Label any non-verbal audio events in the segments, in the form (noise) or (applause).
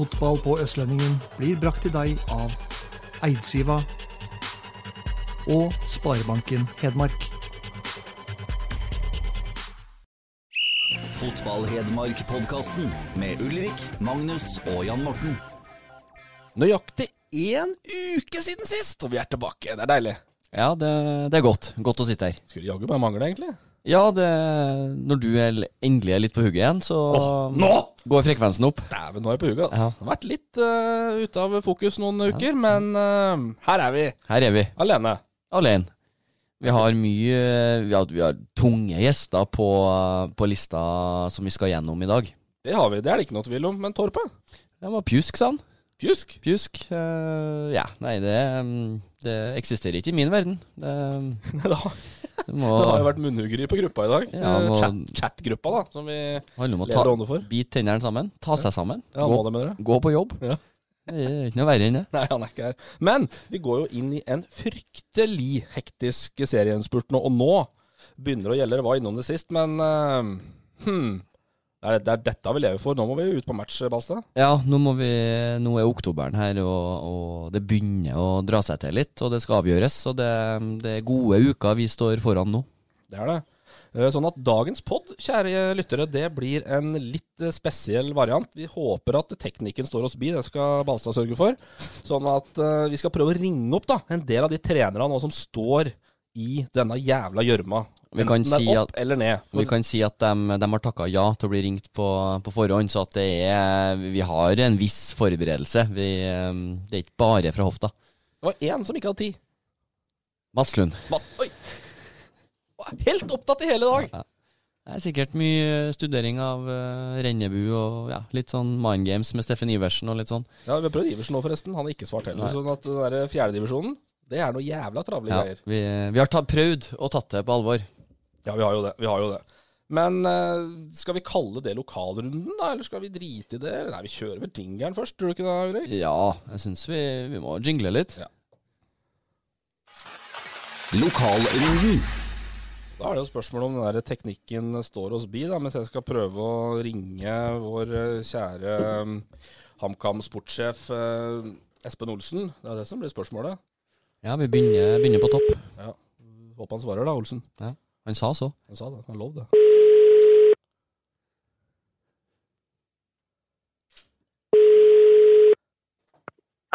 Fotball på Østlendingen blir brakt til deg av Eidsiva og Sparebanken Hedmark. Fotball-Hedmark-podkasten med Ulrik, Magnus og Jan Morten. Nøyaktig én uke siden sist, og vi er tilbake. Det er deilig. Ja, det, det er godt. Godt å sitte her. Skulle jaggu bare mangle, egentlig. Ja, det, når du er, endelig er litt på hugget igjen, så oh, går frekvensen opp. Dæven, nå er jeg på hugget. Ja. Altså. Har vært litt uh, ute av fokus noen uker, men uh, her er vi. Her er vi, Alene. alene. Vi har mye Vi har, vi har tunge gjester på, på lista som vi skal gjennom i dag. Det har vi, det er det ikke noe tvil om. Men Torpe? Det var pjusk, sa han. Pjusk? Pjusk. Uh, ja, nei, det, mm, det eksisterer ikke i min verden. Det, (laughs) det det har jo vært munnhuggeri på gruppa i dag. Ja, må- Chat- Chat-gruppa, da, som vi handler om å ta, for. bite tennene sammen, ta seg sammen, Ja, gå, det, gå på jobb. Ja. Det er ikke noe verre enn det. Nei, han er ikke her. Men vi går jo inn i en fryktelig hektisk serieinnspurt nå, og nå begynner det å gjelde. Det var innom det sist, men uh, hmm, det, er, det er dette vi lever for. Nå må vi ut på match, Balstad. Ja, nå, må vi, nå er oktoberen her, og, og det begynner å dra seg til litt, og det skal avgjøres. Så det, det er gode uker vi står foran nå. Det er det. Eh, Sånn at dagens pod, kjære lyttere, det blir en litt eh, spesiell variant. Vi håper at teknikken står oss bi, det skal Balstad sørge for. Sånn at eh, vi skal prøve å ringe opp da, en del av de trenerne nå som står i denne jævla gjørma. Vi kan si at-. Vi kan si at de, de har takka ja til å bli ringt på, på forhånd, så at det er, vi har en viss forberedelse. Vi, eh, det er ikke bare fra hofta. Det var én som ikke hadde tid. Mats Lund. Mat, oi! Helt opptatt i hele dag! Det er sikkert mye studering av uh, Rennebu og ja, litt sånn mind games med Steffen Iversen og litt sånn. Ja, Vi har prøvd Iversen nå, forresten. Han har ikke svart heller. Nei. Sånn at den fjerdedivisjonen, det er noe jævla travle Ja, greier. vi, vi har ta, prøvd og tatt det på alvor. Ja, vi har jo det. Vi har jo det. Men eh, skal vi kalle det lokalrunden, da? Eller skal vi drite i det? Nei, vi kjører vel jingeren først, tror du ikke det, Ulrik? Ja, jeg syns vi, vi må jingle litt. Ja. Lokalrunden. Da er det jo spørsmålet om den der teknikken står oss bi, da, mens jeg skal prøve å ringe vår eh, kjære um, HamKam sportssjef eh, Espen Olsen. Det er det som blir spørsmålet. Ja, vi begynner, begynner på topp. Ja. Håper han svarer, da, Olsen. Han sa så. Han sa det. Han lov det.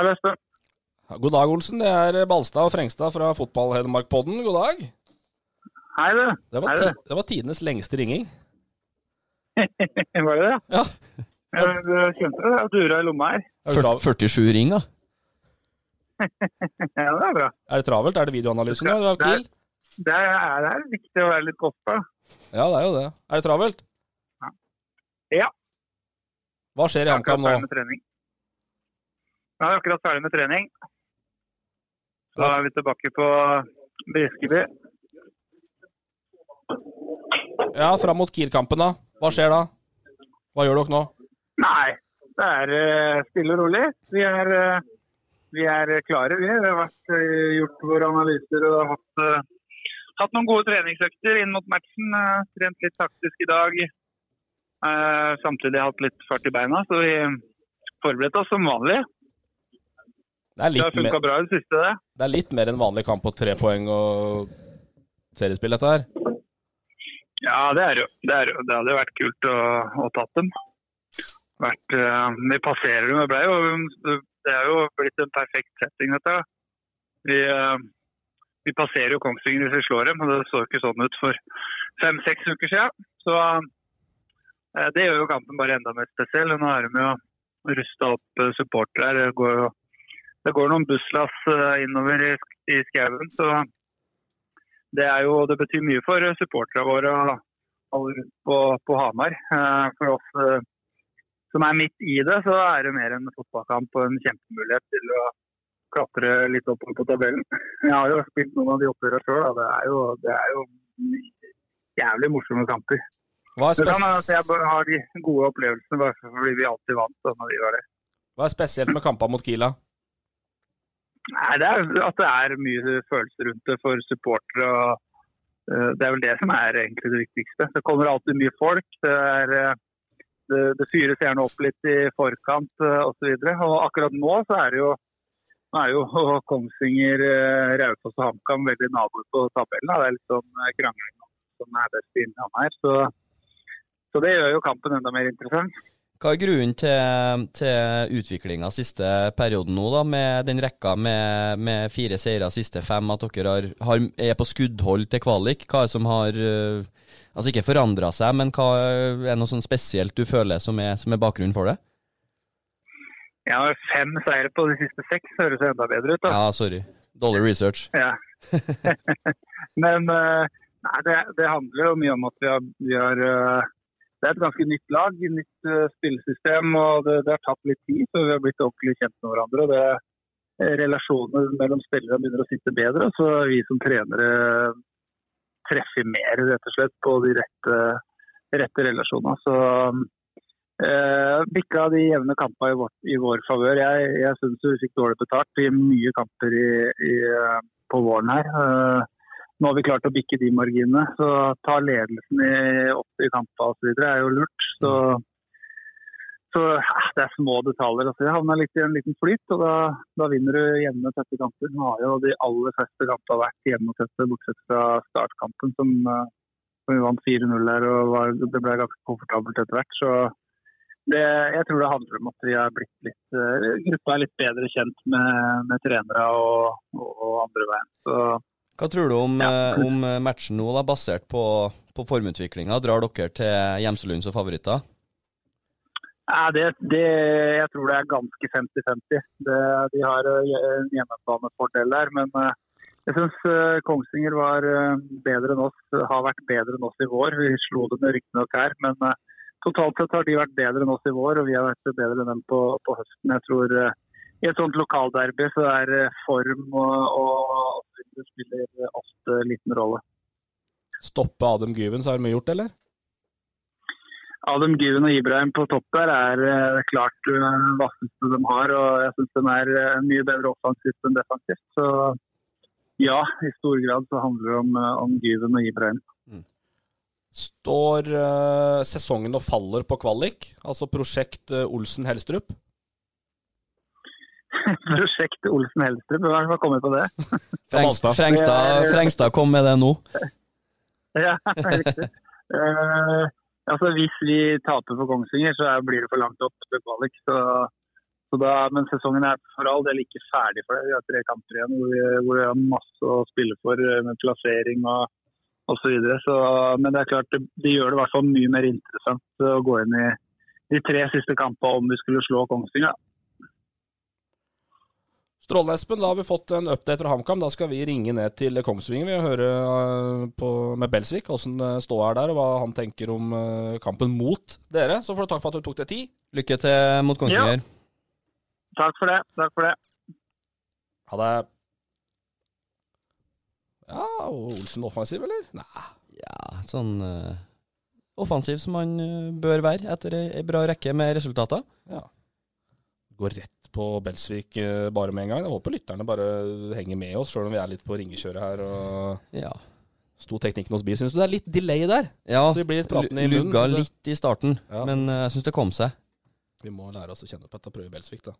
Espen. God dag, Olsen. Det er Balstad og Frengstad fra Fotball-Hedmark-podden. God dag. Hei, du. Det var, Hei, du. det var tidenes lengste ringing. (laughs) Var det det? Ja. Jeg jeg kjente det. Jeg dura i lomma her. Er det, trav 47 ring, da. (laughs) Ja, det er bra. er det travelt? Er det videoanalysen? Du Det er-? Det er, det er viktig å være litt kostbar. Ja, det er jo det. Er det travelt? Ja. Hva skjer i HamKam nå? Jeg er akkurat ferdig med trening. Så da er vi tilbake på Briskeby. Ja, fram mot Kier-kampen, da. Hva skjer da? Hva gjør dere nå? Nei, det er eh, stille og rolig. Vi er, eh, vi er klare, vi. Vi har vært, eh, gjort våre analyser og hatt, hatt noen gode treningsøkter inn mot matchen. eh, Trent litt taktisk i dag. Eh, Samtidig hatt litt fart i beina, så vi forberedte oss som vanlig. Det Det har funka bra i det siste, det. det er litt mer enn vanlig kamp på tre poeng og seriespill, dette her. Ja, det er jo. Det, er jo. det hadde vært kult å, å tatt dem. Vært, uh, vi passerer dem. Det, jo, det er jo blitt en perfekt setting, dette. Vi, eh, vi passerer jo Kongsvinger hvis vi slår dem, og det så ikke sånn ut for fem-seks uker siden. Så eh, det gjør jo kampen bare enda mer spesiell. Nå er de jo rusta opp eh, supportere. Det går det går noen busslass eh, innover i, i skauen. så det, jo, det betyr mye for supporterne våre alle rundt på, på Hamar. For oss som er midt i det, så er det mer en fotballkamp og en kjempemulighet til å klatre litt oppover på tabellen. Jeg har jo spilt noen av de oppgjørene sjøl. Det, er jo- det er jo jævlig morsomme kamper. Hva er, Det kan hende jeg har de gode opplevelsene bare fordi vi alltid vant. når vi var der. Hva er spesielt med kampene mot Kila? Nei, det er at det er mye følelser rundt det for supportere. og eh, Det er vel det som er egentlig det viktigste. Det kommer alltid mye folk. Det, er, eh, det, det fyres gjerne opp litt i forkant uh, osv. Akkurat nå så er det jo nå er jo (laughs) Kongsvinger, eh, Raufoss og HamKam veldig naboer på tabellen. da. Det er litt sånn eh, krangling som er best i Innlandet her. Så, så det gjør jo kampen enda mer interessant. Hva er grunnen til, til utviklinga siste perioden nå, da, med den rekka med, med fire seire siste fem, at dere har, har, er på skuddhold til kvalik? Hva er det som har eh, Altså ikke forandra seg, men hva er noe sånn spesielt du føler som er, som er bakgrunnen for det? Har fem seire på de siste seks, høres jo enda bedre ut. da. Ja, sorry. Dårlig research. Ja. (laughs) Men eh, nei, det, det handler jo mye om at vi har, vi har eh, Det er et ganske nytt lag, et nytt eh, spillesystem. og det, det har tatt litt tid før vi har blitt ordentlig kjent med hverandre. og det Relasjonene mellom spillere begynner å sitte bedre. Så vi som trenere treffer mer rett og slett på de rette, rette relasjonene. Så eh, bikka de jevne kampene i, vår, i vår favør. Jeg, jeg syns vi fikk dårlig betalt i mye kamper i, i, eh, på våren her. Eh, nå har vi klart å bikke de marginene. Så ta ledelsen i, opp i kampene osv. er jo lurt. Så, så eh, det er små detaljer. Altså, jeg havna litt i en liten flyt, og da, da vinner du jevne, tette kamper. Nå har jo de aller fleste kampene vært jevne og tette, bortsett fra startkampen, som, eh, som vi vant 4-0 der. og var, Det ble ganske komfortabelt etter hvert. så det, jeg tror det handler om at vi er blitt litt uh, gruppa er litt bedre kjent med, med trenere og, og, og andre veien. Så Hva tror du om, eh, om matchen nå, da, basert på, på formutviklinga? Drar dere til Gjemselund som favoritter? ja, det, det, jeg tror det er ganske 50-50. De har eh, en hjemmebanefordel der, men jeg syns Kongsvinger var bedre enn oss, har vært bedre enn oss i vår. Vi slo dem riktignok her, men eh, totalt sett har de vært bedre enn oss i vår, og vi har vært bedre enn dem på, på høsten. Jeg tror uh, i et sånt lokalderby så er uh, form og, og det spiller ofte liten rolle. Stoppe Adem Gyven, så har de gjort det, eller? Adem Gyven og Ibrahim på topp der er uh, klart uh, vasseste de har. og Jeg syns de er mye bedre offensivt enn defensivt. Så ja, i stor grad så handler det om, om Gyven og Ibrahim. Står uh, sesongen og faller på kvalik? Altså prosjekt uh, Olsen-Helstrup? (laughs) Prosjekt Olsen Helstrup, hvem har kommet på det? (laughs) Frengstad, Frengstad, Frengstad kom med det nå. (laughs) ja, riktig. Eh, altså Hvis vi taper for Kongsvinger, så blir det for langt opp til kvalik. Så, så da, men sesongen er for all del ikke ferdig for det. Vi har tre kamper igjen hvor vi, hvor vi har masse å spille for med plassering og osv. Men det er klart det, det gjør det i hvert fall mye mer interessant å gå inn i de tre siste kampene om vi skulle slå Kongsvinger. Strålende, Espen. Da har vi fått en update fra HamKam. Da skal vi ringe ned til Kongsvinger og høre eh, på, med Belsvik hvordan det ståa er der, og hva han tenker om eh, kampen mot dere. Så får du takk for at du tok deg tid. Lykke til mot Kongsvinger. Takk for det. Takk for det. Ha det. Ja, og Olsen offensiv, eller? Nei. Ja, sånn uh, offensiv som han uh, bør være etter ei bra rekke med resultater. Ja. Går rett på Belsvik uh, bare med en gang. Jeg håper lytterne bare henger med oss, sjøl om vi er litt på ringekjøret her. og Ja. Sto teknikken hos Bi. Syns du det er litt delay der? ja Så vi blir litt pratende i munnen. lugga litt i starten, Ja. men jeg jeg syns det kom seg. Vi må lære oss å kjenne på dette og prøve Belsvik, da.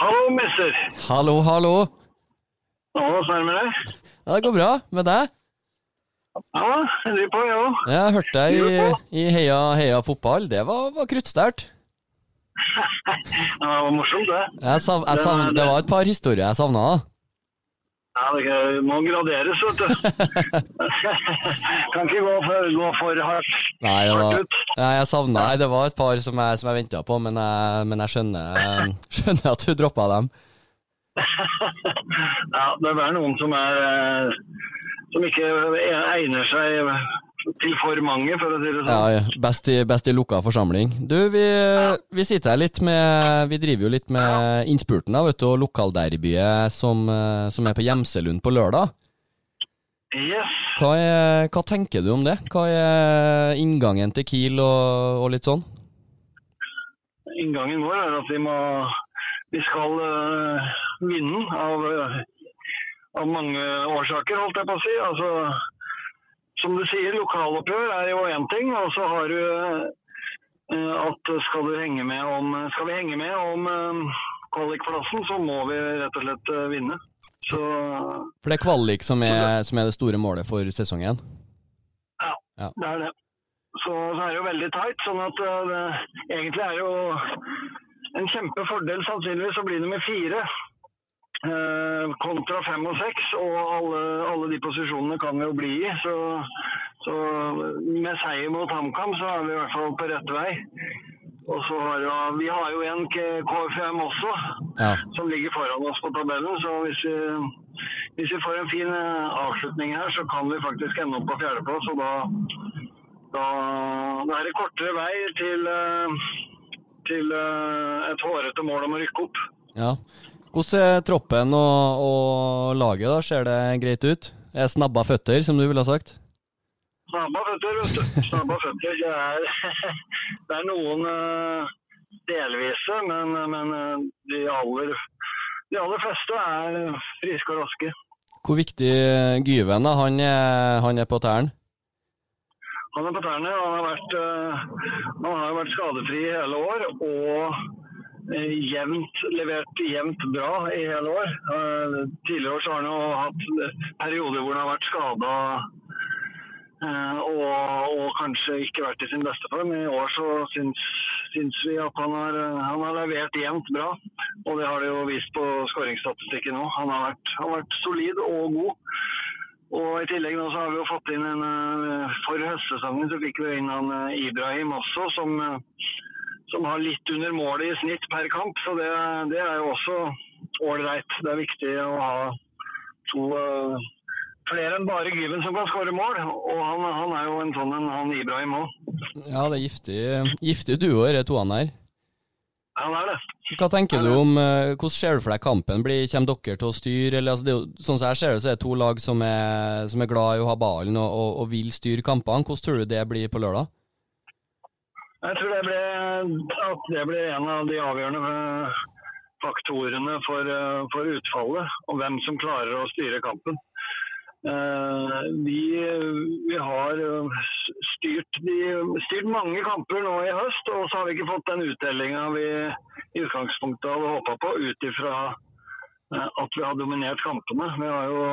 Hallo, mister. Hallo, hallo. Åssen er det med deg? Ja, det går bra med deg? Ja, jeg driver på, jeg òg. Jeg hørte deg i, i Heia, Heia fotball. Det var, var kruttsterkt. (laughs) Ja, det var morsomt, det. Jeg sav, jeg sav, det var et par historier jeg savna. Ja, det må graderes, vet du. (laughs) kan ikke gå for, gå for hardt. Nei, det var, nei, jeg savna Nei, det var et par som jeg, som jeg venta på, men jeg, men jeg skjønner, (laughs) skjønner at du droppa dem. (laughs) ja, det er noen som er som ikke egner seg til for mange, for å si det sånn. Ja, ja. Best, i, best i lukka forsamling. Du, vi, vi sitter her litt med Vi driver jo litt med innspurten av vet du, og lokalderbyet som, eh, som er på Gjemselund på lørdag. Yes. Hva, er, hva tenker du om det? Hva er inngangen til Kiel og, og litt sånn? Inngangen vår er at vi må Vi skal øh, vinne av, øh, av mange årsaker, holdt jeg på å si. Altså, som du sier, lokaloppgjør er jo én ting, og så har du eh, at skal, du henge med om, skal vi henge med om eh, kvalikplassen, så må vi rett og slett eh, vinne. Så For det er kvalik som er, som er det store målet for sesongen? ja, Ja. det er det. Så, så er det jo veldig tight, sånn at det, egentlig er jo en kjempefordel sannsynligvis å bli nummer fire. Eh, kontra fem og seks, og alle, alle de posisjonene kan vi jo bli i. Så, så med seier mot HamKam så er vi i hvert fall på rett vei. Og så har jo, Vi har jo en KFM også, Ja. som ligger foran oss på tabellen. Så hvis vi, hvis vi får en fin eh, avslutning her, så kan vi faktisk ende opp på fjerdeplass. Og da, da, da er det kortere vei til, eh, til et hårete mål om å rykke opp. ja. Hvordan er troppen og, og laget? da? Ser det greit ut? Er snabba føtter, som du ville ha sagt? Snabba føtter, vet du. Snabba føtter. Det er, (laughs) det er noen eh, delvise, men, men eh, de, aller, de aller fleste er friske og raske. Hvor viktig Gyven er? Han er, han er på tærne? Han er på tærne. Han har vært, eh, han har vært skadefri i hele år og eh, jevnt, levert jevnt bra i hele år. Eh, Tidligere år så har han hatt perioder hvor han har vært skada og, og kanskje ikke vært i sin beste form. I år så syns, syns vi at han har, eh, han har levert jevnt bra, og det har det jo vist på skåringsstatistikken òg. Han han har vært solid og god. Og I tillegg nå så har vi jo fått inn en eh, For høstsesongen så fikk vi inn han eh, Ibrahim også, som, eh, som har litt under målet i snitt per kamp. Så det, det er jo også ålreit. Det er viktig å ha to uh, flere enn bare Gyven som kan skåre mål. Og han, han er jo en sånn en, han Ibrahim òg. Ja, det er giftig, giftig duo, disse to her. Han er det. Hva tenker du om eh, Hvordan ser du for deg kampen? Blir, kommer dere til å styre? Eller, altså, det jo, sånn som jeg ser det, så er det to lag som er, som er glad i å ha ballen og, og, og vil styre kampene. Hvordan tror du det blir på lørdag? Jeg tror det blir, at det blir en av de avgjørende eh, faktorene for, eh, for utfallet, og hvem som klarer å styre kampen. Eh, vi, vi har styrt, de, styrt mange kamper nå i høst, og så har vi ikke fått den uttellinga vi i utgangspunktet hadde håpa på, ut ifra at vi har dominert kampene. Vi har jo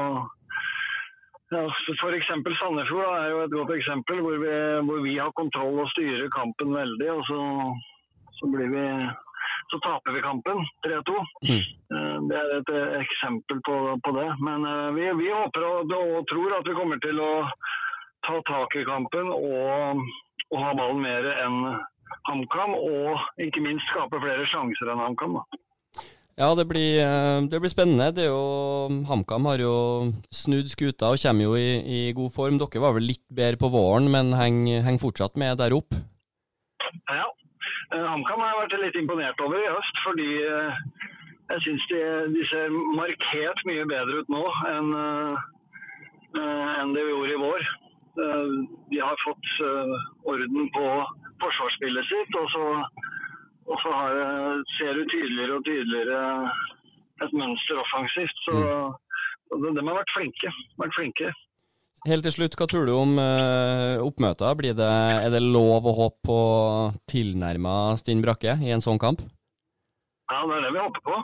ja, F.eks. Sandefjord da, er jo et godt eksempel hvor vi, hvor vi har kontroll og styrer kampen veldig. og så, så blir vi så taper vi kampen 3-2. Mm. Det er et eh, eksempel på, på det. Men eh, vi, vi håper og, og tror at vi kommer til å ta tak i kampen og, og ha ballen mer enn HamKam. Og ikke minst skape flere sjanser enn HamKam. da. Ja, det blir, eh, det blir spennende. Det jo, HamKam har jo snudd skuta og kommer jo i, i god form. Dere var vel litt bedre på våren, men henger heng fortsatt med der opp? Ja. Eh, HamKam har jeg vært litt imponert over i høst, fordi eh, jeg syns de, de ser markert mye bedre ut nå enn enn det vi gjorde i vår. De har fått orden på forsvarsspillet sitt, og så, og så ser du tydeligere og tydeligere et mønster offensivt. Så mm. de, har vært flinke. Vært flinke. Helt til slutt, hva tror du om uh, oppmøter? Blir det, er det lov å håpe på tilnærma Stinn Brakke i en sånn kamp? Ja, det er det vi håper på.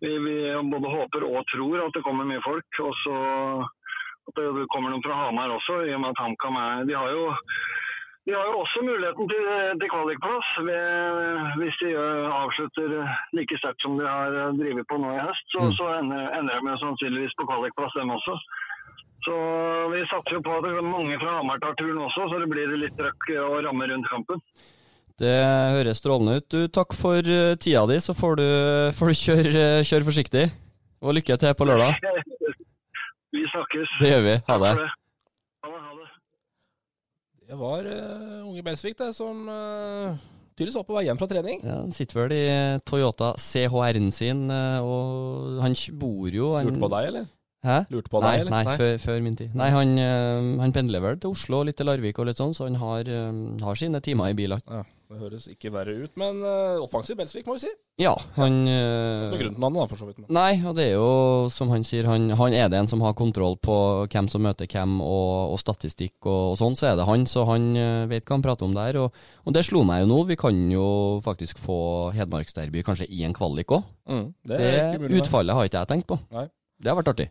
Vi, vi både håper og tror at det kommer mye folk. Og så at det kommer noen fra Hamar også, i og med at HamKam er De har jo, de har jo også muligheten til, til kvalikplass ved- hvis de avslutter like sterkt som de har drevet på nå i høst. Så, så ender, ender de sannsynligvis på kvalikplass, dem også. Så vi satser jo på at det er mange fra Hamar tar turen også, så det blir litt trøkk og ramme rundt kampen. Det høres strålende ut. Du, takk for eh, tida di, så får du, (laughs) får du kjøre, kjøre forsiktig. Og lykke til på lørdag. (laughs) Vi snakkes. Det gjør vi. Ha det. for det. Ha det. Ha det. Det var uh, unge Belsvik det, som uh, tydeligvis var på vei hjem fra trening. Ja, Han sitter vel i Toyota CHR-en sin, eh, og han bor jo han, Lurte på deg, eller? Hæ? Lurte på nei, deg, eller? Nei, Nei. Før, før min tid. Nei, han, han pendler vel til Oslo og litt til Larvik og litt sånn, så han har, har sine timer i bilen. Ja, det høres ikke verre ut, men uh, offensiv Belsvik, må vi si. Ja, han eh, Noe grunn til navnet, for så vidt. Men. Nei, og det er jo som han sier, han, han er det en som har kontroll på hvem som møter hvem og, og statistikk og, og sånn, så er det han. Så han uh, vet hva han prater om der. Og, og det slo meg jo nå, vi kan jo faktisk få Hedmarksderby kanskje i en kvalik òg. Mm, det er det. utfallet har ikke jeg tenkt på. Nei. Det har vært artig.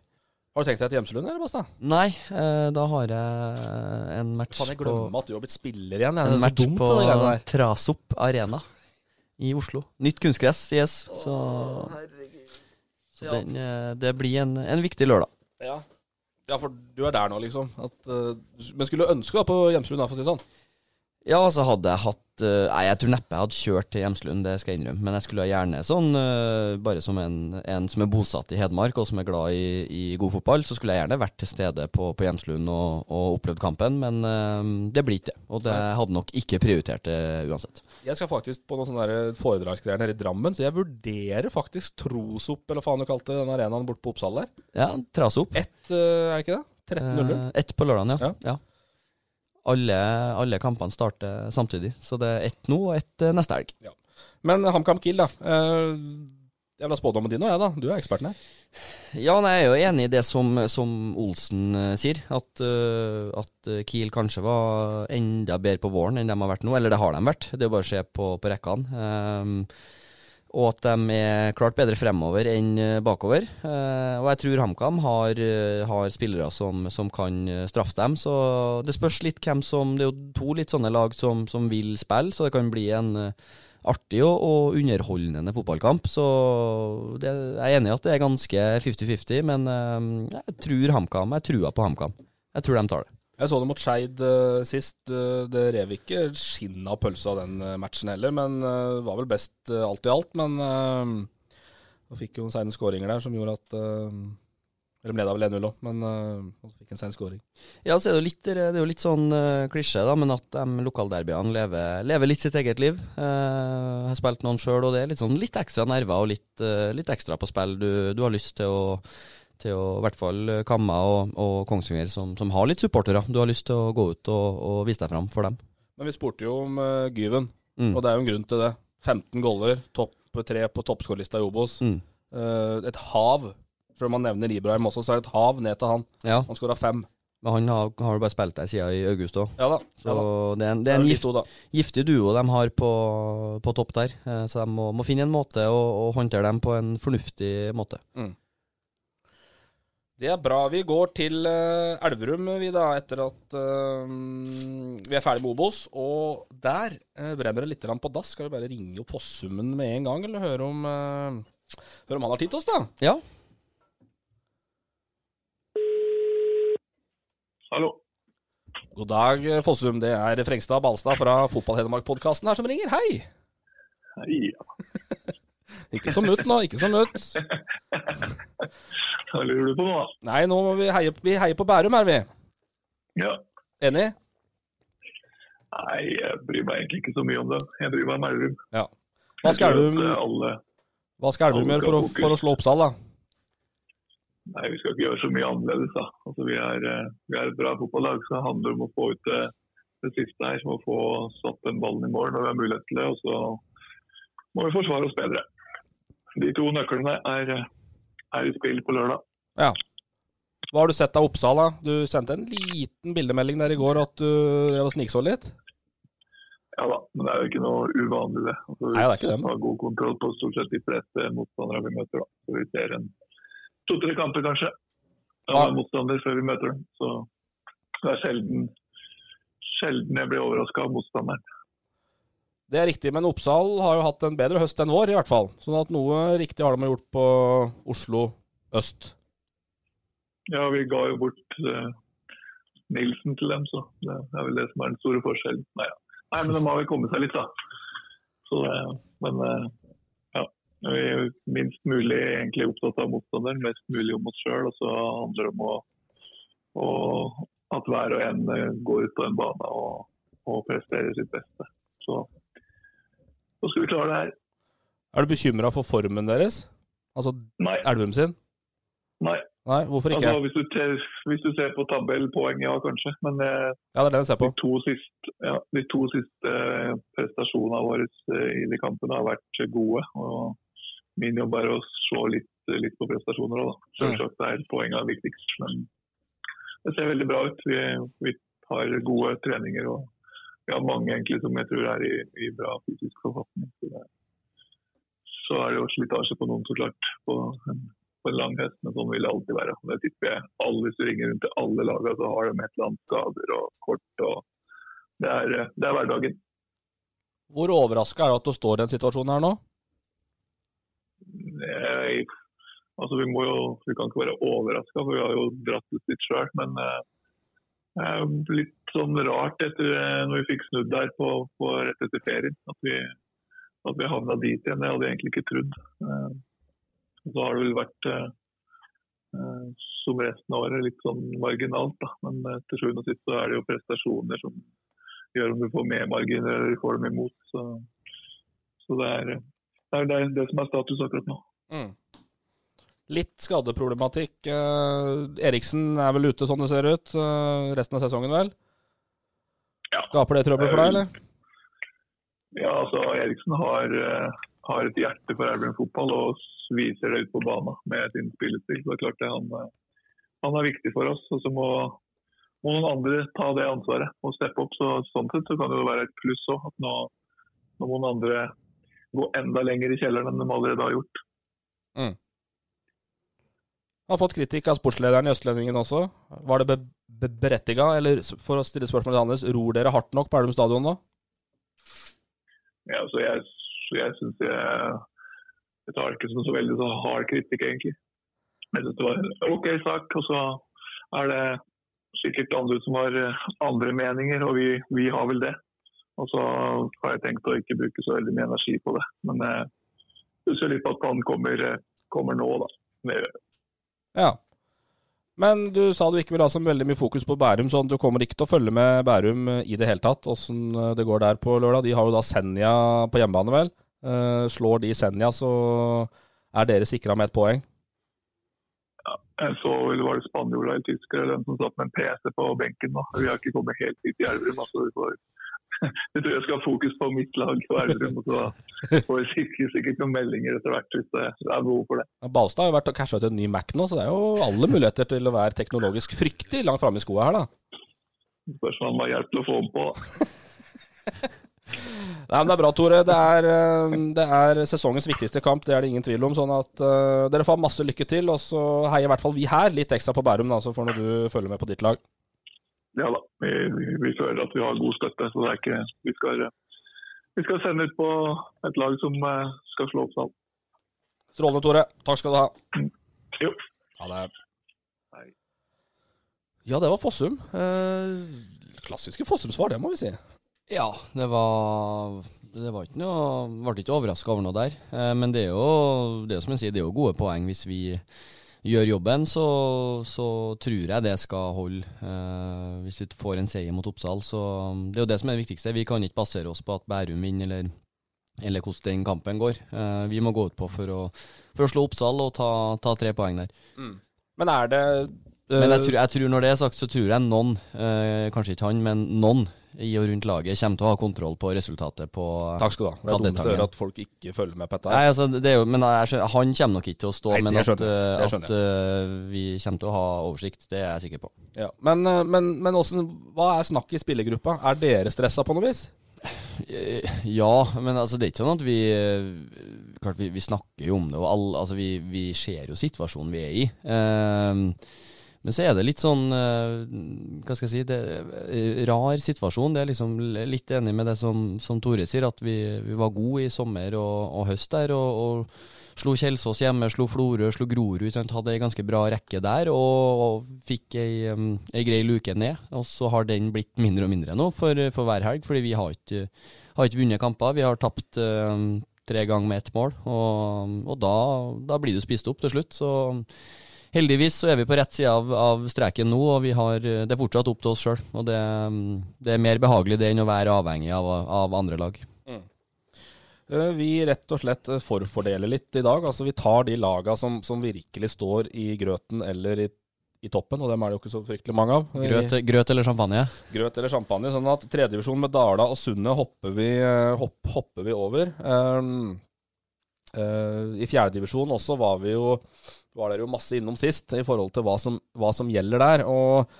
Har du tenkt deg til Gjemselund, eller, Basta? Nei, eh, da har jeg en match Faen, jeg på at du har blitt spiller igjen. jeg. En match dumt, på. Trasop Arena i Oslo. Nytt kunstgress yes. Så, så Ja. den, eh, det blir en, en viktig lørdag. Ja. ja, for du er der nå, liksom. At, eh, men skulle du ønske da på Gjemselund, for å si det sånn? Ja, så hadde jeg hatt eh, Nei, jeg tror neppe jeg hadde kjørt til Hjemslund, det skal jeg innrømme. Men jeg skulle gjerne sånn, eh, bare som en, en som er bosatt i Hedmark og som er glad i, i god fotball, så skulle jeg gjerne vært til stede på, på Hjemslund og, og opplevd kampen. Men eh, det blir ikke det. Og det hadde nok ikke prioritert det uansett. Jeg skal faktisk på noen sånne foredragsgreier nede i Drammen, så jeg vurderer faktisk Trosop, eller faen du kalte den arenaen borte på Oppsal der. Ja, Trasop. Ett, er det ikke det? 13-0. Eh, ett på lørdagen, ja. Ja. ja. Alle, alle kampene starter samtidig, så det er ett nå og ett eh, neste helg. Men HamKam Kiel, da. Eh, jeg vil ha spådommen din og jeg, da. Du er eksperten her. Ja, nei, jeg er jo enig i det som, som Olsen eh, sier. At, at Kiel kanskje var enda bedre på våren enn de har vært nå. Eller det har de vært, det er jo bare å se på, på rekkene. Ehm, og at de er klart bedre fremover enn eh, bakover. Eh, og jeg tror HamKam har, eh, har spillere som, som kan straffe dem. Så det spørs litt hvem som Det er jo to litt sånne lag som, som vil spille, så det kan bli en artig og, og underholdende fotballkamp. Så det, jeg er enig i at det er ganske 50-50, men jeg tror HamKam. Jeg trua på HamKam. Jeg tror de tar det. Jeg så det mot Skeid uh, sist. Eh, det rev ikke skinnet av pølsa den eh, matchen heller, men uh, var vel best uh, alt i alt. Men uh, fikk jo noen seine skåringer der som gjorde at Eller ble da vel 1-0 òg, men uh, fikk en sein skåring. Ja, så er det, litt, det er jo litt sånn uh, klisjé, da, men at de lokalderbyene lever, lever litt sitt eget liv. Uh, har spilt noen sjøl, og det er litt, sånn, litt ekstra nerver og litt, uh, litt ekstra på spill. Du, du har lyst til å til å, i hvert fall eh, Kamma og, og Kongsvinger, som, som har litt supportere. Du har lyst til å gå ut og, og vise deg fram for dem. Men vi spurte jo om uh, Gyven, Mm. og det er jo en grunn til det. 15 goller, topp tre på toppskårerlista i Obos. Mm. Uh, et hav. for man nevner Ibrahim også, så er det et hav ned til han. Ja, Han skåra fem. men han har, har jo bare spilt der siden i august òg. Ja da. Så Ja, da. det er en, det er en gift, to, giftig duo de har på, på topp der. Eh, Så de må, må finne en måte å, å håndtere dem på en fornuftig måte. Det er bra. Vi går til uh, Elverum, vi da, etter at uh, vi er ferdig med Obos. Og der uh, brenner det litt på dass. Skal vi bare ringe opp Fossummen med en gang, eller høre om, høre om han har tid til oss, da? Ja. Hallo. God dag, Fossum. Det er Frengstad Balstad fra Fotball-Hedmark-podkasten her som ringer. Hei! Hei! Ja. (laughs) Ikke så mutt nå, ikke så mutt. (laughs) Hva lurer du på nå? Nei, nå må vi heie, vi heier på Bærum her, vi. Ja. Enig? Nei, jeg bryr meg egentlig ikke så mye om det. Jeg bryr meg om Elverum. Ja. Hva skal Elverum eh, gjøre for å, for å slå Oppsal, da? Nei, vi skal ikke gjøre så mye annerledes. da. Altså, vi, er, eh, vi er et bra fotballag, så det handler om å få ut det, det siste her. Som Å få satt den ballen i mål når vi har mulighet til det. Og så må vi forsvare oss bedre. De to nøklene er, eh, er i spill på lørdag. Ja. Hva har du sett av Oppsal, da? Du sendte en liten bildemelding der i går at du snikså litt. Ja da, men det er jo ikke noe uvanlig det. Altså, Nei, det er ikke det. Vi har god kontroll på stort sett de fleste motstandere vi møter. da. Så vi ser en to-tre kamper kanskje av Ja. motstander før vi møter dem. Så det er sjelden, sjelden jeg blir overraska av motstanderen. Det er riktig, men Oppsal har jo hatt en bedre høst enn vår, i hvert fall. Sånn at noe riktig har de gjort på Oslo øst. Ja, vi ga jo bort eh, Nilsen til dem, så det er vel det som er den store forskjellen. Nei, ja. Nei men de har vel kommet seg litt, da. Så, det- men eh, ja. Vi er minst mulig egentlig opptatt av motstanderen, mest mulig om oss sjøl. Og så handler det om å, å, at hver og en går ut på en bane og, og presterer sitt beste. Så så skal vi klare det her. Er du bekymra for formen deres? Altså Nei. Elvum sin? Nei. Nei, Hvorfor ikke? Altså, hvis, du ter, hvis du ser på tabellpoeng, ja kanskje. Men eh, Ja, det er det jeg ser på. de to siste, ja, de to siste eh, prestasjonene våre eh, i de kampene har vært gode. og Min jobb er å slå litt, litt på prestasjoner òg. Selvsagt er poengene viktigst. Men det ser veldig bra ut. Vi, vi har gode treninger og vi har mange egentlig som jeg tror er i, i bra fysisk forfatning. Så, det, så er det jo slitasje på noen, så klart, på en, på en lang høst. Men sånn vil det alltid være. Det tipper jeg alle, Hvis du ringer rundt til alle lagene, så har de et eller annet skader og kort. og Det er, det er hverdagen. Hvor overraska er du at du står i den situasjonen her nå? Nei, altså vi, må jo, vi kan ikke være overraska, for vi har jo dratt ut litt sjøl. Men eh, litt sånn rart etter eh, når vi fikk snudd der på, på rett etter ferien. At vi, at vi havna dit igjen. Det hadde jeg egentlig ikke trodd. Eh, så har det vel vært eh, som resten av året litt sånn marginalt. Da. Men til sjuende og sist så er det jo prestasjoner som gjør om du får med marginer eller får dem imot. Så, så det, er, det er det, det som er status akkurat nå. Mm. Litt skadeproblematikk. Eh, Eriksen er vel ute, sånn det ser ut. eh, resten av sesongen, vel? Ja. Skaper det trøbbel for deg, eller? Ja, altså Eriksen har, eh, har et hjerte for Elverum fotball og viser det ut på banen med sin spillestil. Så det er klart det, han, eh, han er viktig for oss. Og så må, må noen andre ta det ansvaret og steppe opp. Så, sånn sett så kan det jo være et pluss òg, at nå, nå må noen andre gå enda lenger i kjelleren enn de allerede har gjort. Mm. Har fått kritikk av sportslederen i Østlendingen også. Var det be be berettiga, eller for å stille spørsmål til Anders, ror dere hardt nok på Elverum stadion nå? Ja, så jeg, så jeg syns jeg, jeg tar ikke som så veldig så hard kritikk, egentlig. Jeg synes det var en OK sak. Og så er det sikkert andre som har eh, andre meninger, og vi, vi har vel det. Og så har jeg tenkt å ikke bruke så veldig mye energi på det. Men jeg ser litt på at han kommer, eh, kommer nå, da. Med, Ja. Men du sa du ikke vil ha så veldig mye fokus på Bærum, sånn du kommer ikke til å følge med Bærum eh, i det hele tatt, åssen det går der på lørdag. De har jo da Senja på hjemmebane, vel. Eh, slår de Senja, så er dere sikra med et poeng. jeg så vel var det spanjoler eller tyskere den som satt med en PC på benken. Da. Vi har ikke kommet helt hit i Elverum. Altså, vi får (laughs) jeg tror jeg skal ha fokus på mitt lag og Elverum. Og så får jeg sikkert, sikkert noen meldinger etter hvert hvis det er behov for det. Balstad har jo vært og casha ut en ny Mac nå, så det er jo alle muligheter til å være teknologisk fryktig langt framme i skoa her, da. Spørs om han har hjelp til å få den på. Nei, men Det er bra, Tore. Det er, eh, det er sesongens viktigste kamp, det er det ingen tvil om. Sånn at uh, dere får masse lykke til. Og så heier i hvert fall vi her litt ekstra på Bærum, da, så får nå du følge med på ditt lag. Ja da, vi, vi, føler at vi har god støtte. så det er ikke, Vi skal, vi skal sende ut på et lag som eh, skal slå Oppsal. Strålende, Tore. Takk skal du ha. Jo. Ha det. Ja, det var Fossum. Eh, klassiske Fossum-svar, det må vi si. Ja, det var Det var ikke noe Ble ikke overraska over noe der. Eh, men det er jo det er som jeg sier, det er jo gode poeng. Hvis vi gjør jobben, så, så tror jeg det skal holde. Eh, hvis vi får en seier mot Oppsal, så Det er jo det som er det viktigste. Vi kan ikke basere oss på at Bærum vinner, eller, eller hvordan den kampen går. Eh, vi må gå ut på for å, for å slå Oppsal og ta, ta tre poeng der. Men er det Men jeg tror, jeg tror når det er sagt, så tror jeg noen, eh, kanskje ikke han, men noen i og rundt laget kommer til å ha kontroll på resultatet på Takk skal du ha. Det er dumt å høre at folk ikke følger med på dette. Nei, altså, det jo, men skjønner, Han kommer nok ikke til å stå, Nei, men at, eh, at eh, vi kommer til å ha oversikt, det er jeg sikker på. Ja. Men, eh, men, men også, hva er snakket i spillergruppa? Er dere stressa på noe vis? Ja, men altså, det er ikke sånn at vi Klart, vi, vi snakker jo om det, og all, altså, vi, vi ser jo situasjonen vi er i. Ehm, men så er det litt sånn eh, Hva skal jeg si det, er en Rar situasjon. Det er liksom litt enig med det som, som Tore sier, at vi, vi var gode i sommer og, og høst der. og, og Slo Kjelsås hjemme, slo Florø, slo Grorud. Hadde ei ganske bra rekke der og, og fikk ei, ei grei luke ned. Og så har den blitt mindre og mindre nå for, for hver helg, fordi vi har ikke, har ikke vunnet kamper. Vi har tapt, tre ganger med ett mål. Og, og da, da blir du spist opp til slutt. Så heldigvis så er vi på rett side av, av streken nå, og vi har, det er fortsatt opp til oss sjøl. Og det, det er mer behagelig det enn å være avhengig av, av andre lag. Eh, Vi rett og slett eh, forfordeler litt i dag. Altså Vi tar de laga som, som virkelig står i grøten eller i, i toppen, og dem er det jo ikke så fryktelig mange av. Grøt, grøt eller champagne? Grøt eller champagne. Sånn at tredjedivisjon med Dala og Sundet hopper vi, eh, hopp, hopper vi over. Um, uh, I fjerdedivisjon også var vi jo var dere jo masse innom sist i forhold til hva som, hva som gjelder der. Og,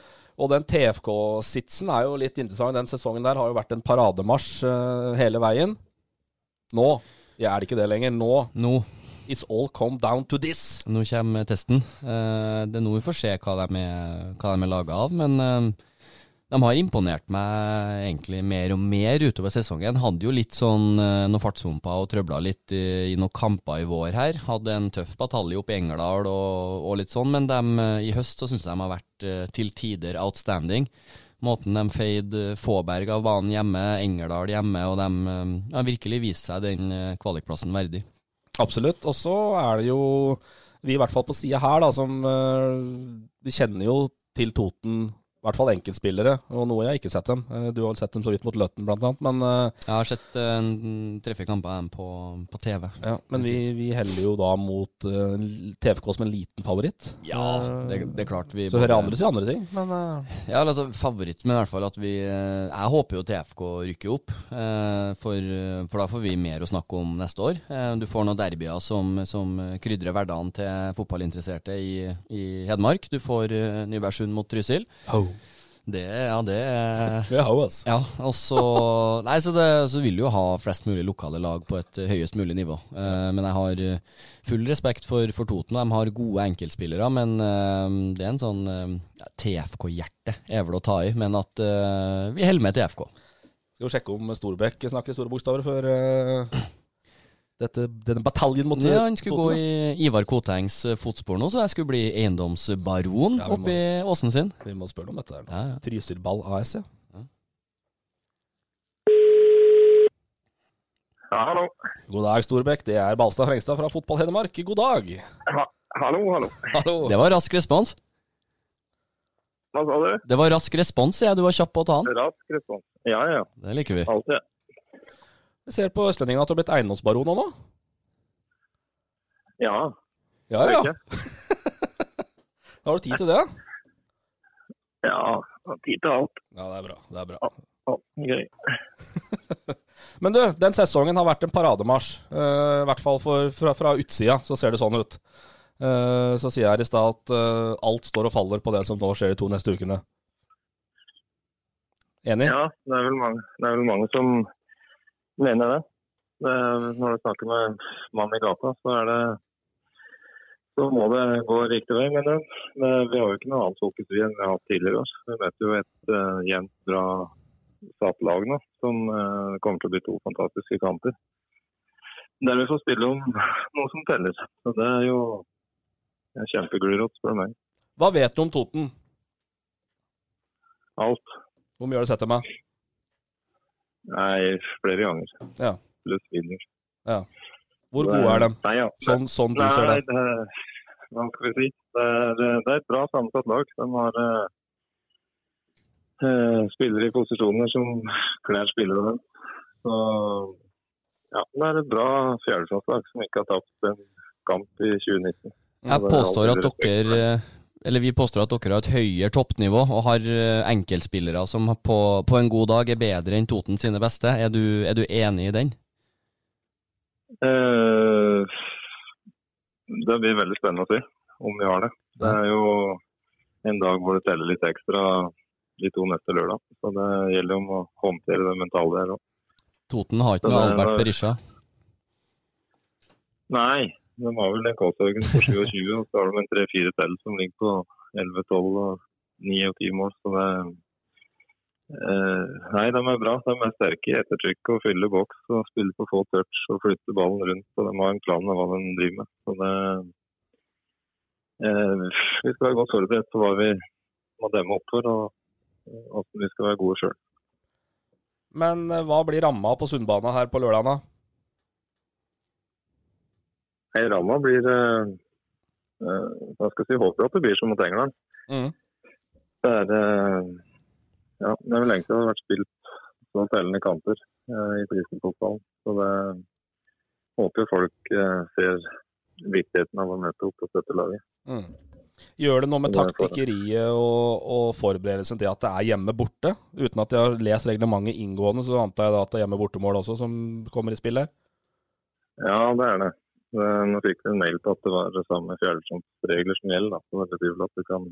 og den TFK-sitsen er jo litt interessant. Den sesongen der har jo vært en parademarsj uh, hele veien. Nå ja, er det ikke det lenger. Nå no. It's all come down to this. Nå kommer testen. Uh, det er nå vi får se hva de er, hva de er laga av. Men eh, de har imponert meg egentlig mer og mer utover sesongen. Hadde jo litt sånn eh, noen fartshumper og trøbla litt i, i noen kamper i vår her. Hadde en tøff batalje oppe i Engerdal og, og litt sånn, men dem, eh, i høst så syns jeg de har vært eh, til tider outstanding. Måten de feide Fåberg av banen hjemme, Engerdal hjemme, og de har virkelig vist seg den kvalikplassen verdig. Absolutt. Og så er det jo vi, i hvert fall på sida her, da, som Vi kjenner jo til Toten, i hvert fall enkeltspillere, og noe jeg har ikke sett dem. Eh, Du har vel sett dem så vidt mot Løtten, blant annet, men eh, Jeg har sett uh, tre-fire kamper av dem på, på TV. Ja, men vi, vi heller jo da mot uh, TFK som en liten favoritt. Ja, det, det er klart vi Så hører jeg andre si andre ting, men uh... Ja, altså favoritt, men i hvert fall at vi eh, Jeg håper jo TFK rykker opp, eh, for, eh, for da får vi mer å snakke om neste år. Eh, Du får noen derbyer som, som krydrer hverdagen til fotballinteresserte i, i Hedmark. Du får eh, Nybergsund mot Trysil. Det, ja, det er Det ho, altså. Ja, og så Nei, så, det, så vil du jo ha flest mulig lokale lag på et eh, høyest mulig nivå. Eh, men jeg har eh, full respekt for, for Toten. De har gode enkeltspillere, men eh, det er en sånn eh, TFK-hjerte er vel å ta i. Men at eh, vi holder med TFK. skal vi sjekke om Storbekk snakker i store bokstaver før dette, denne bataljen mot Ja, Han skulle gå i Ivar Kotengs eh, fotspor nå, så jeg skulle bli eiendomsbaron Ja, oppi åsen sin. Vi må spørre om dette. her ja, Ja, ja. Trysilball AS, ja. Ja, hallo. God dag, Storbekk. Det er Balstad Frengstad fra Fotball Hedmark. God dag. Ha, hallo, hallo. Hallo. Det var rask respons. Hva sa du? Det var rask respons, ja. Du var kjapp på å ta den. Rask respons. Ja, ja. Det liker vi. Alltid. Vi ser på Østlendingen at du har blitt eiendomsbaron nå. Ja. Ja, ja. (laughs) Har du tid til det? Ja, tid til alt. Ja, det er bra. Det er bra. Gøy. (laughs) Men du, den sesongen har vært en parademarsj. Uh, I hvert fall for, fra, fra utsida så ser det sånn ut. Uh, så sier jeg her i stad at uh, alt står og faller på det som nå skjer de to neste ukene. Enig? Ja, det er vel mange, det er vel mange som mener det. det er, når du snakker med mannen i gata, så er det så må det gå riktig vei, mener jeg. Men vi har jo ikke noe annet fokus vi enn vi har hatt tidligere. år. Vi møter jo et uh, jevnt bra satt lag nå, som uh, kommer til å bli to fantastiske kamper. Der vi får spille om noe som teller. Så det er jo en kjempegulrot, spør du meg. Hva vet du om Toten? Alt. Hvor mye har du sett dem med? Nei, flere ganger. Ja. Pluss vinner. ja. Hvor gode er de? Nei, ja. Sånn, sånn du ser det? det, hva skal vi si. Det er, det er et bra sammensatt lag. De har eh, spillere i posisjoner som kler spillere dem. Så ja, det er et bra fjerdeklasselag som ikke har tapt en kamp i 2019. Jeg påstår at dere eller Vi påstår at dere har et høyere toppnivå og har eh, enkeltspillere som på, på en god dag er bedre enn Toten sine beste. Er du, er du enig i den? Uh, det blir veldig spennende å si om vi har det. Det er jo en dag hvor det teller litt ekstra de to neste lørdag. Så det gjelder om å håndtere det mentale der òg. Toten har ikke noe Albert Berisha. Nei, de har vel den Kalshaugen på 27, og så har de en tre-fire til som ligger på 11-12 og 9 og 10 mål. Så det eh, Nei, de er bra. De er sterke i ettertrykk og fyller boks og spiller på få touch og flytter ballen rundt. Og de har en plan med hva de driver med. Så det eh, Vi skal være godt forberedt på hva vi må demme opp for, og hvordan vi skal være gode sjøl. Men eh, hva blir ramma på Sundbana her på lørdag, da? Hei, Rama blir eh, eh, Hva skal jeg si, håper at det blir som mot England. Mm. Det er eh, ja, det er vel lenge siden det har vært spilt så tellende kamper eh, i prisfotballen. Så det håper folk eh, ser viktigheten av å møte opp og støtte laget. Mm. Gjør det noe med er taktikkeriet og, og forberedelsen til at det er hjemme-borte? Uten at jeg har lest reglementet inngående, så antar jeg da at det er hjemme-bortemål også som kommer i spill her? Ja, det er det. Det nå fikk vi en mail på at det var det samme fjerdesjonsregler som gjelder. Da. Så det betyr vel at du kan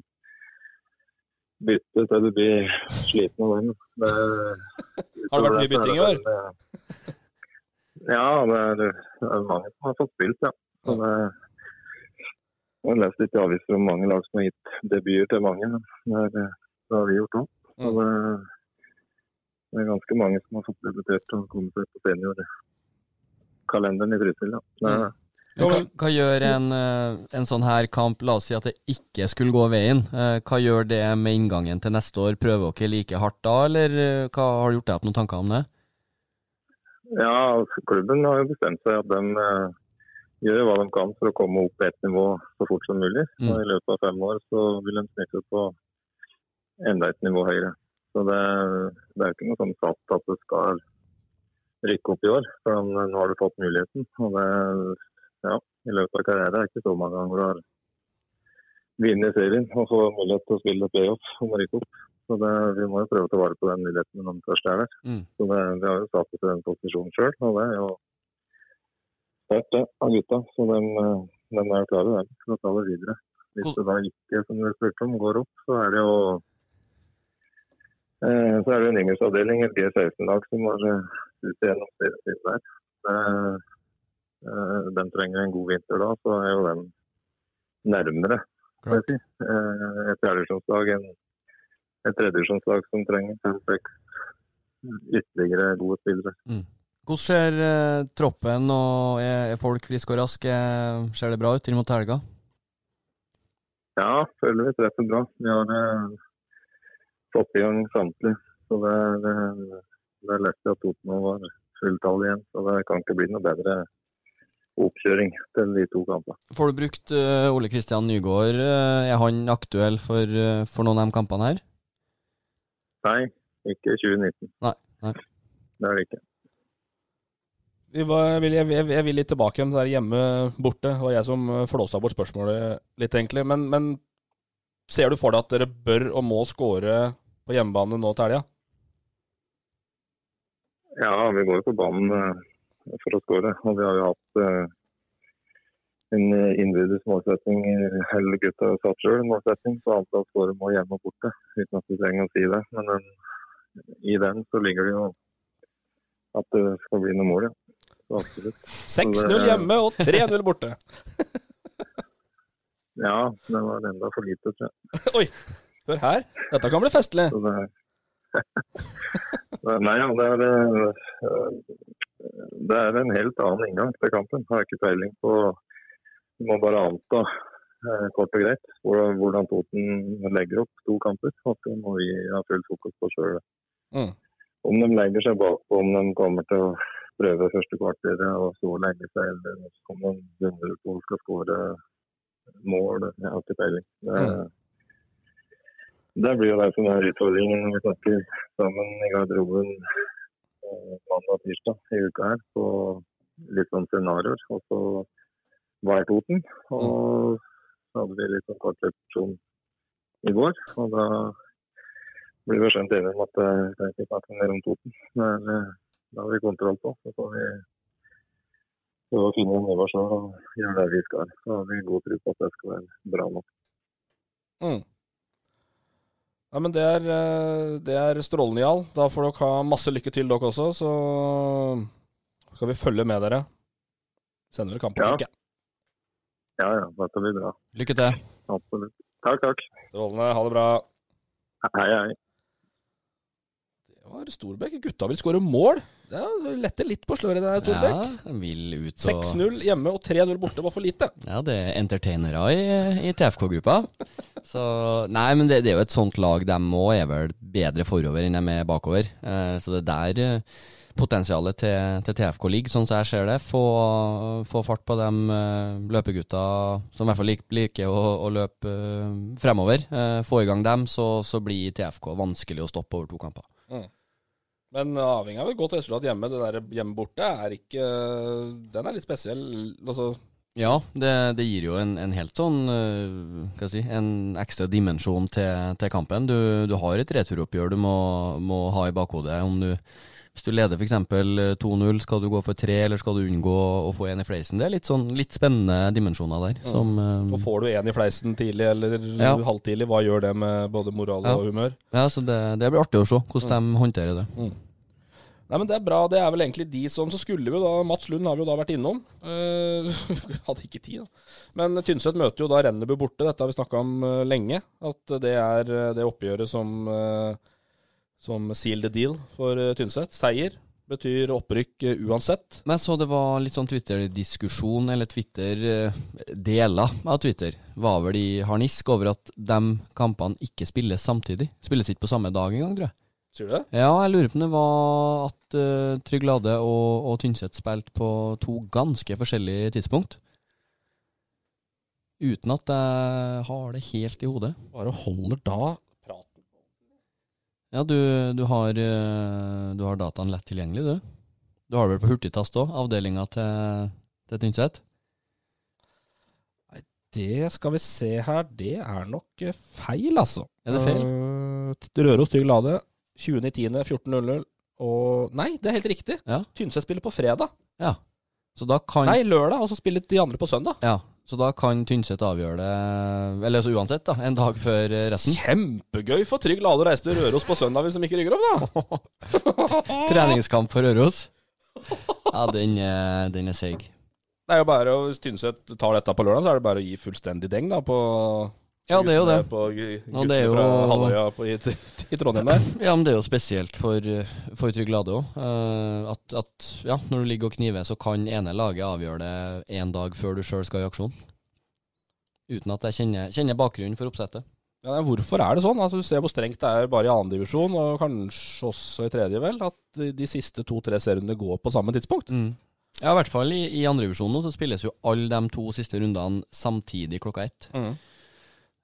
bytte til du blir sliten av den. Det, (laughs) Har det vært mye bytting i år? Ja, det er, det er mange som har fått spilt, ja. Så det, jeg har lest litt i aviser om mange lag som har gitt debuter til mange. men Det, det har vi gjort òg. Det, det er ganske mange som har fått debutert og kommet seg på seniorkalenderen i Trysil. Ja. Hva, hva gjør en, eh, en sånn her kamp, la oss si at det ikke skulle gå veien, eh, hva gjør det med inngangen til neste år? Prøver dere like hardt da, eller eh, hva har du gjort deg opp noen tanker om det? Ja, altså, klubben har jo bestemt seg at de gjør hva de kan for å komme opp på ett nivå så fort som mulig. Mm. I løpet av fem år så vil de sniffe på enda et nivå høyere. Så det, det er jo ikke noe sånn satt at det skal rykke opp i år. For nå har du fått muligheten. Og det, ja, I løpet av karrieren er det ikke så mange ganger du har vunnet serien og får mulighet til å spille playoff å rykke opp. Så det, Vi må jo prøve å ta vare på den muligheten når den først er der. Mm. Så det, Vi har jo satt oss i den posisjonen sjøl, og det er jo sterkt det av gutta. Så de, eh, de er klare der, for å ta det videre. Hvis det da ikke, som du spurte om, går opp, så er det jo eh, så er det en engelsk avdeling, et G16-lag, som har ut ute gjennom sin der. Eh, eh, de trenger en god vinter da, så er jo den nærmere. jeg si. Eh, et fjerdedivisjonslag enn et tredjedivisjonslag som trenger fem-seks ytterligere gode spillere. Hvordan ser eh, troppen, og er, er folk friske og raske? Ser det bra ut inn mot helga? Ja, føler vi treffer bra. Vi har eh, fått i gang samtlige. Så det, er, det er lett at Toten var fulltall igjen. Så det kan ikke bli noe bedre oppkjøring til de to kampene. Får du brukt eh, Ole Kristian Nygaard? eh, er han aktuell for, eh, for noen av de kampene her? Nei, ikke 2019. Nei. nei. Det er det ikke. Jeg, vil, jeg, litt tilbake igjen, det der hjemme borte. Det var jeg som flåsa bort spørsmålet litt, egentlig. Men, men ser du for deg at dere bør og må score på hjemmebane nå til helga? Ja, vi går jo på banen for å skåre. Og vi har jo hatt eh, en eh, innbyrdes målsetting. Hele gutta satt sjøl målsetting på antall skåre må hjemme og borte. Uten at vi trenger å si det. Men den, i den så ligger det jo at det skal bli noe mål, ja. Absolutt. 6-0 hjemme og 3-0 borte. (laughs) Ja, det var enda for lite, tror jeg. (laughs) Oi, hør her. Dette kan bli festlig. Så (laughs) Nei, ja, det er, eh, det er en helt annen inngang til kampen. Har ikke peiling på. Du må bare anta eh, kort og greit hvordan, Toten legger opp to kamper. Og så må vi ha full fokus på sjøl. Mm. Om de legger seg bakpå, om de kommer til å prøve første kvarteret og så legge seg, eller om de dundrer på og skal skåre mål. Jeg har ikke peiling. Det, det blir jo det som er utfordringen når vi snakker sammen i garderoben mandag og tirsdag i uka her. På litt sånn scenarioer. Og så var jeg Toten. Og så hadde vi litt sånn kort repetisjon i går. Og da blir vi skjønt enige om at eh, det er ikke snakke mer om Toten. Men eh, da har vi kontroll på. Så får vi prøve å finne en nivå sjøl og gjøre det vi skal. Så har vi god tro på at det skal være bra nok. Mm. Ja, men det er, eh, det er strålende, Jarl. Da får dere ha masse lykke til, dere også. Så skal vi følge med dere. Sender dere kampen, Ja. ikke? Ja ja, dette blir bra. Lykke til. Absolutt. Takk, takk. Strålende. Ha det bra. Hei, hei. Var Storbekk. Gutta vil skåre mål. Det er- letter litt på sløret der, Storbekk. Ja, vil ut og 6-0 hjemme og 3-0 borte var for lite. Ja, det er entertainere i, i TFK-gruppa. Så Nei, men det, det er jo et sånt lag. De òg er vel bedre forover enn de er bakover. Eh, så det er der eh, potensialet til, til TFK ligger, sånn som jeg ser det. Få, få fart på de eh, løpegutta som i hvert fall lik, liker å, å løpe fremover. Få i gang dem, så, så blir TFK vanskelig å stoppe over to kamper. Men avhengig av et godt resultat hjemme, det der hjemme borte er ikke Den er litt spesiell. Altså, Ja, det, det gir jo en, en helt sånn øh, Hva si, en ekstra dimensjon til, til kampen. Du, du har et returoppgjør du må, må ha i bakhodet. Om du, hvis du leder f.eks. 2-0, skal du gå for tre, eller skal du unngå å få en i fleisen? Det er litt, sånn, litt spennende dimensjoner der. Som, øh, og får du en i fleisen tidlig eller Ja. halvtidlig, hva gjør det med både moral Ja. og humør? ja, så det, det blir artig å se hvordan de håndterer det. Mm. Nei, men Det er bra. Det er vel egentlig de som Så skulle vi jo da Mats Lund har vi jo da vært innom. Uh, (laughs) hadde ikke tid, da. Men Tynset møter jo da Rennebu borte. Dette har vi snakka om uh, lenge. At det er eh, det oppgjøret som uh, Som seal the deal for uh, Tynset. Seier betyr opprykk eh, uansett. Men jeg så det var litt sånn Twitter-diskusjon, eller Twitter-deler av Twitter, var vel i harnisk over at de kampene ikke spilles samtidig. Spilles ikke på samme dag engang, tror jeg. Sier du det? Ja, jeg lurer på om det var at uh, Trygg Lade og, og Tynset spilte på to ganske forskjellige tidspunkt. Uten at jeg har det helt i hodet. Bare holder da Ja, du, du, har, eh, du har dataen lett tilgjengelig, du. Du har det vel på hurtigtast òg, avdelinga til, til Tynset? Det skal vi se her. Det er nok eh, feil, altså. Er det feil? Uh, Røros Trygg Lade 20.10.14.00. Og Nei, det er helt riktig. Ja. Tynset spiller på fredag. Ja. Så da kan Nei, lørdag, og så spiller de andre på søndag. Ja, så da kan Tynset avgjøre det Eller så uansett, da. En dag før eh, resten. Kjempegøy for Trygg Lade å reise til Røros på søndag hvis de ikke rygger opp, da! (laughs) Treningskamp for Røros. Ja, den, er- den er seig. Det er jo bare, Hvis Tynset tar dette på lørdag, så er det bare å gi fullstendig deng da på Ja, det er jo det. På ja, det er jo- fra Halvøya på, i, i Trondheim der. (laughs) Ja, men det er jo spesielt for, for Trygg Lade òg. at, at ja, når du ligger og kniver, så kan ene laget avgjøre det én dag før du sjøl skal i aksjon. Uten at jeg kjenner, kjenner bakgrunnen for oppsettet. Ja, nei, hvorfor er det sånn? Altså, du ser hvor strengt det er bare i annendivisjon, og kanskje også i tredje, vel, at de, siste to-tre seriene går på samme tidspunkt. Mm. Ja, i hvert fall i, i andredivisjon nå så spilles jo alle de to siste rundene samtidig klokka ett. Mm.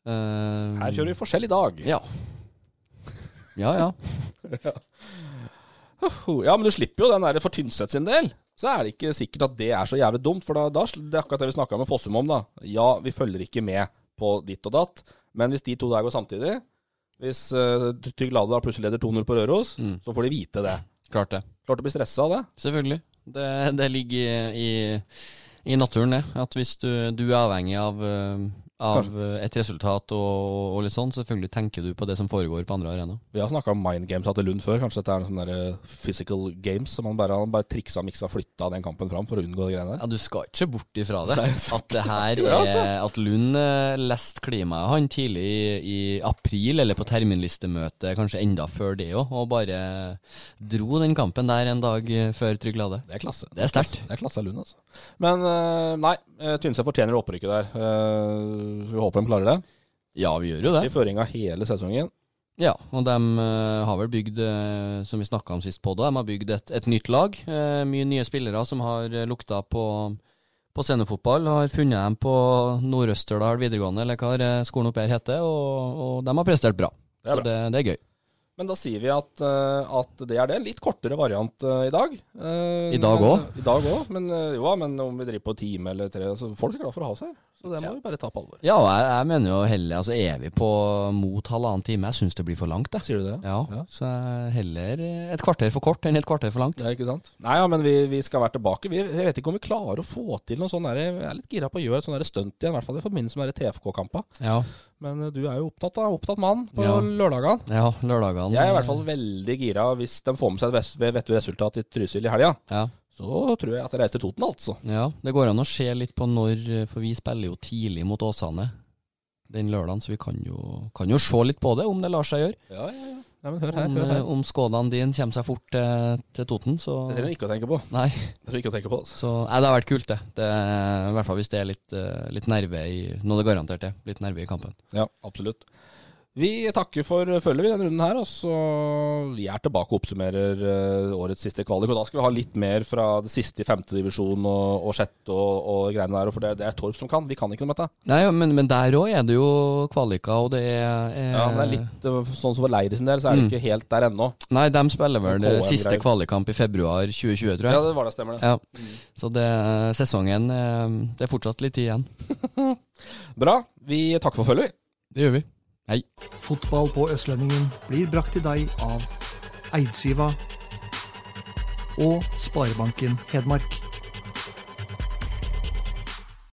Eh, Her kjører vi forskjell i dag. Ja. Ja, ja. (laughs) Ja, men du slipper jo den der for Tynset sin del. Så er det ikke sikkert at det er så jævlig dumt, for da, da det er akkurat det vi snakka med Fossum om, da. Ja, vi følger ikke med på ditt og datt, men hvis de to der går samtidig Hvis uh, Trygg Lade plutselig leder 2-0 på Røros, så får de vite det. Klart det. Klart å bli stressa av det. Selvfølgelig. Det, det ligger i, i, i naturen, det. At hvis du, du er avhengig av, eh, av eh, et resultat og, og litt sånn, selvfølgelig tenker du på det som foregår på andre arenaer. Vi har snakka om mind games til Lund før. Kanskje dette er en sånn der eh, physical games som man bare, han bare triksa, miksa, flytta den kampen fram for å unngå de greiene der. Ja, du skal ikke bort ifra det. (laughs) Nei, at det her (laughs) altså. er At Lund eh, leste klimaet han tidlig i, i april, eller på terminlistemøte, kanskje enda før det òg, og bare dro den kampen der en dag før Trygg Lade. Det er klasse. Det er sterkt. Det er klasse av Lund, altså. Men nei, Tynset fortjener opprykket der. Vi håper de klarer det. Ja, vi gjør jo det. I føringa hele sesongen. Ja, og de eh, har vel bygd, eh, som vi snakka om sist på da, de har bygd et, et nytt lag. Eh, mye nye spillere som har lukta på, på scenefotball. Har funnet dem på Nord-Østerdal videregående, eller hva skolen oppe her heter, og, og de har prestert bra. Det bra. Så det, det er gøy. Men da sier vi at, at det er det. Litt kortere variant i dag. I dag òg? I dag òg. Men, jo ja, men om vi driver på time eller tre så Folk er glad for å ha oss her. Så det må vi bare ta på alvor. Ja, jeg, jeg mener jo heller Altså, vi på mot halvannen time? Jeg syns det blir for langt, jeg. Sier du det? Ja, så heller et kvarter for kort enn et kvarter for langt. Det er ikke sant? Nei, ja, men vi, vi skal være tilbake. Vi, jeg vet ikke om vi klarer å få til noe sånn Jeg er litt gira på å gjøre et sånt stunt igjen, i hvert fall i forbindelse med TFK-kampa. Ja. Men eh, du er jo opptatt av opptatt mann på Ja. lørdagene. Ja, lørdagene Jeg er i hvert fall veldig gira hvis de får med seg et ves- vettugt resultat i Trysil i helga. Ja. Så tror jeg at jeg reiser til Toten, altså. Ja, det går an å se litt på når, for vi spiller jo tidlig mot Åsane den lørdagen, så vi kan jo, kan jo se litt på det, om det lar seg gjøre. Ja, ja, ja. Nei, men hør her, om, hør her. eh, om skånene din kommer seg fort til, til Toten, så Det trenger du ikke å tenke på. Nei. Det trenger ikke å tenke på. altså. Så, nei, det har vært kult, det. det I hvert fall hvis det er litt, eh, litt nerve i Nå er det garantert det. Litt nerve i kampen. Ja, absolutt. Vi takker for følget vi denne runden her, og så vi er tilbake og oppsummerer eh, årets siste kvalik. Og da skal vi ha litt mer fra det siste i femte divisjon og, og sjette og, og greiene der. For det, det er Torp som kan, vi kan ikke noe med dette. Nei, men, men der òg er det jo kvalika, og det er, eh... Ja, men det er litt eh, sånn som for Leiri sin del, så er det Mm. ikke helt der ennå. Nei, de spiller vel det siste kvalikkamp i februar 2020, tror jeg. Ja, det var det, stemmer det. Ja. Så det, sesongen eh, Det er fortsatt litt tid igjen. (laughs) Bra. Vi takker for følget, vi. Det gjør vi. Hei. Fotball på Østlendingen blir brakt til deg av Eidsiva og Sparebanken Hedmark.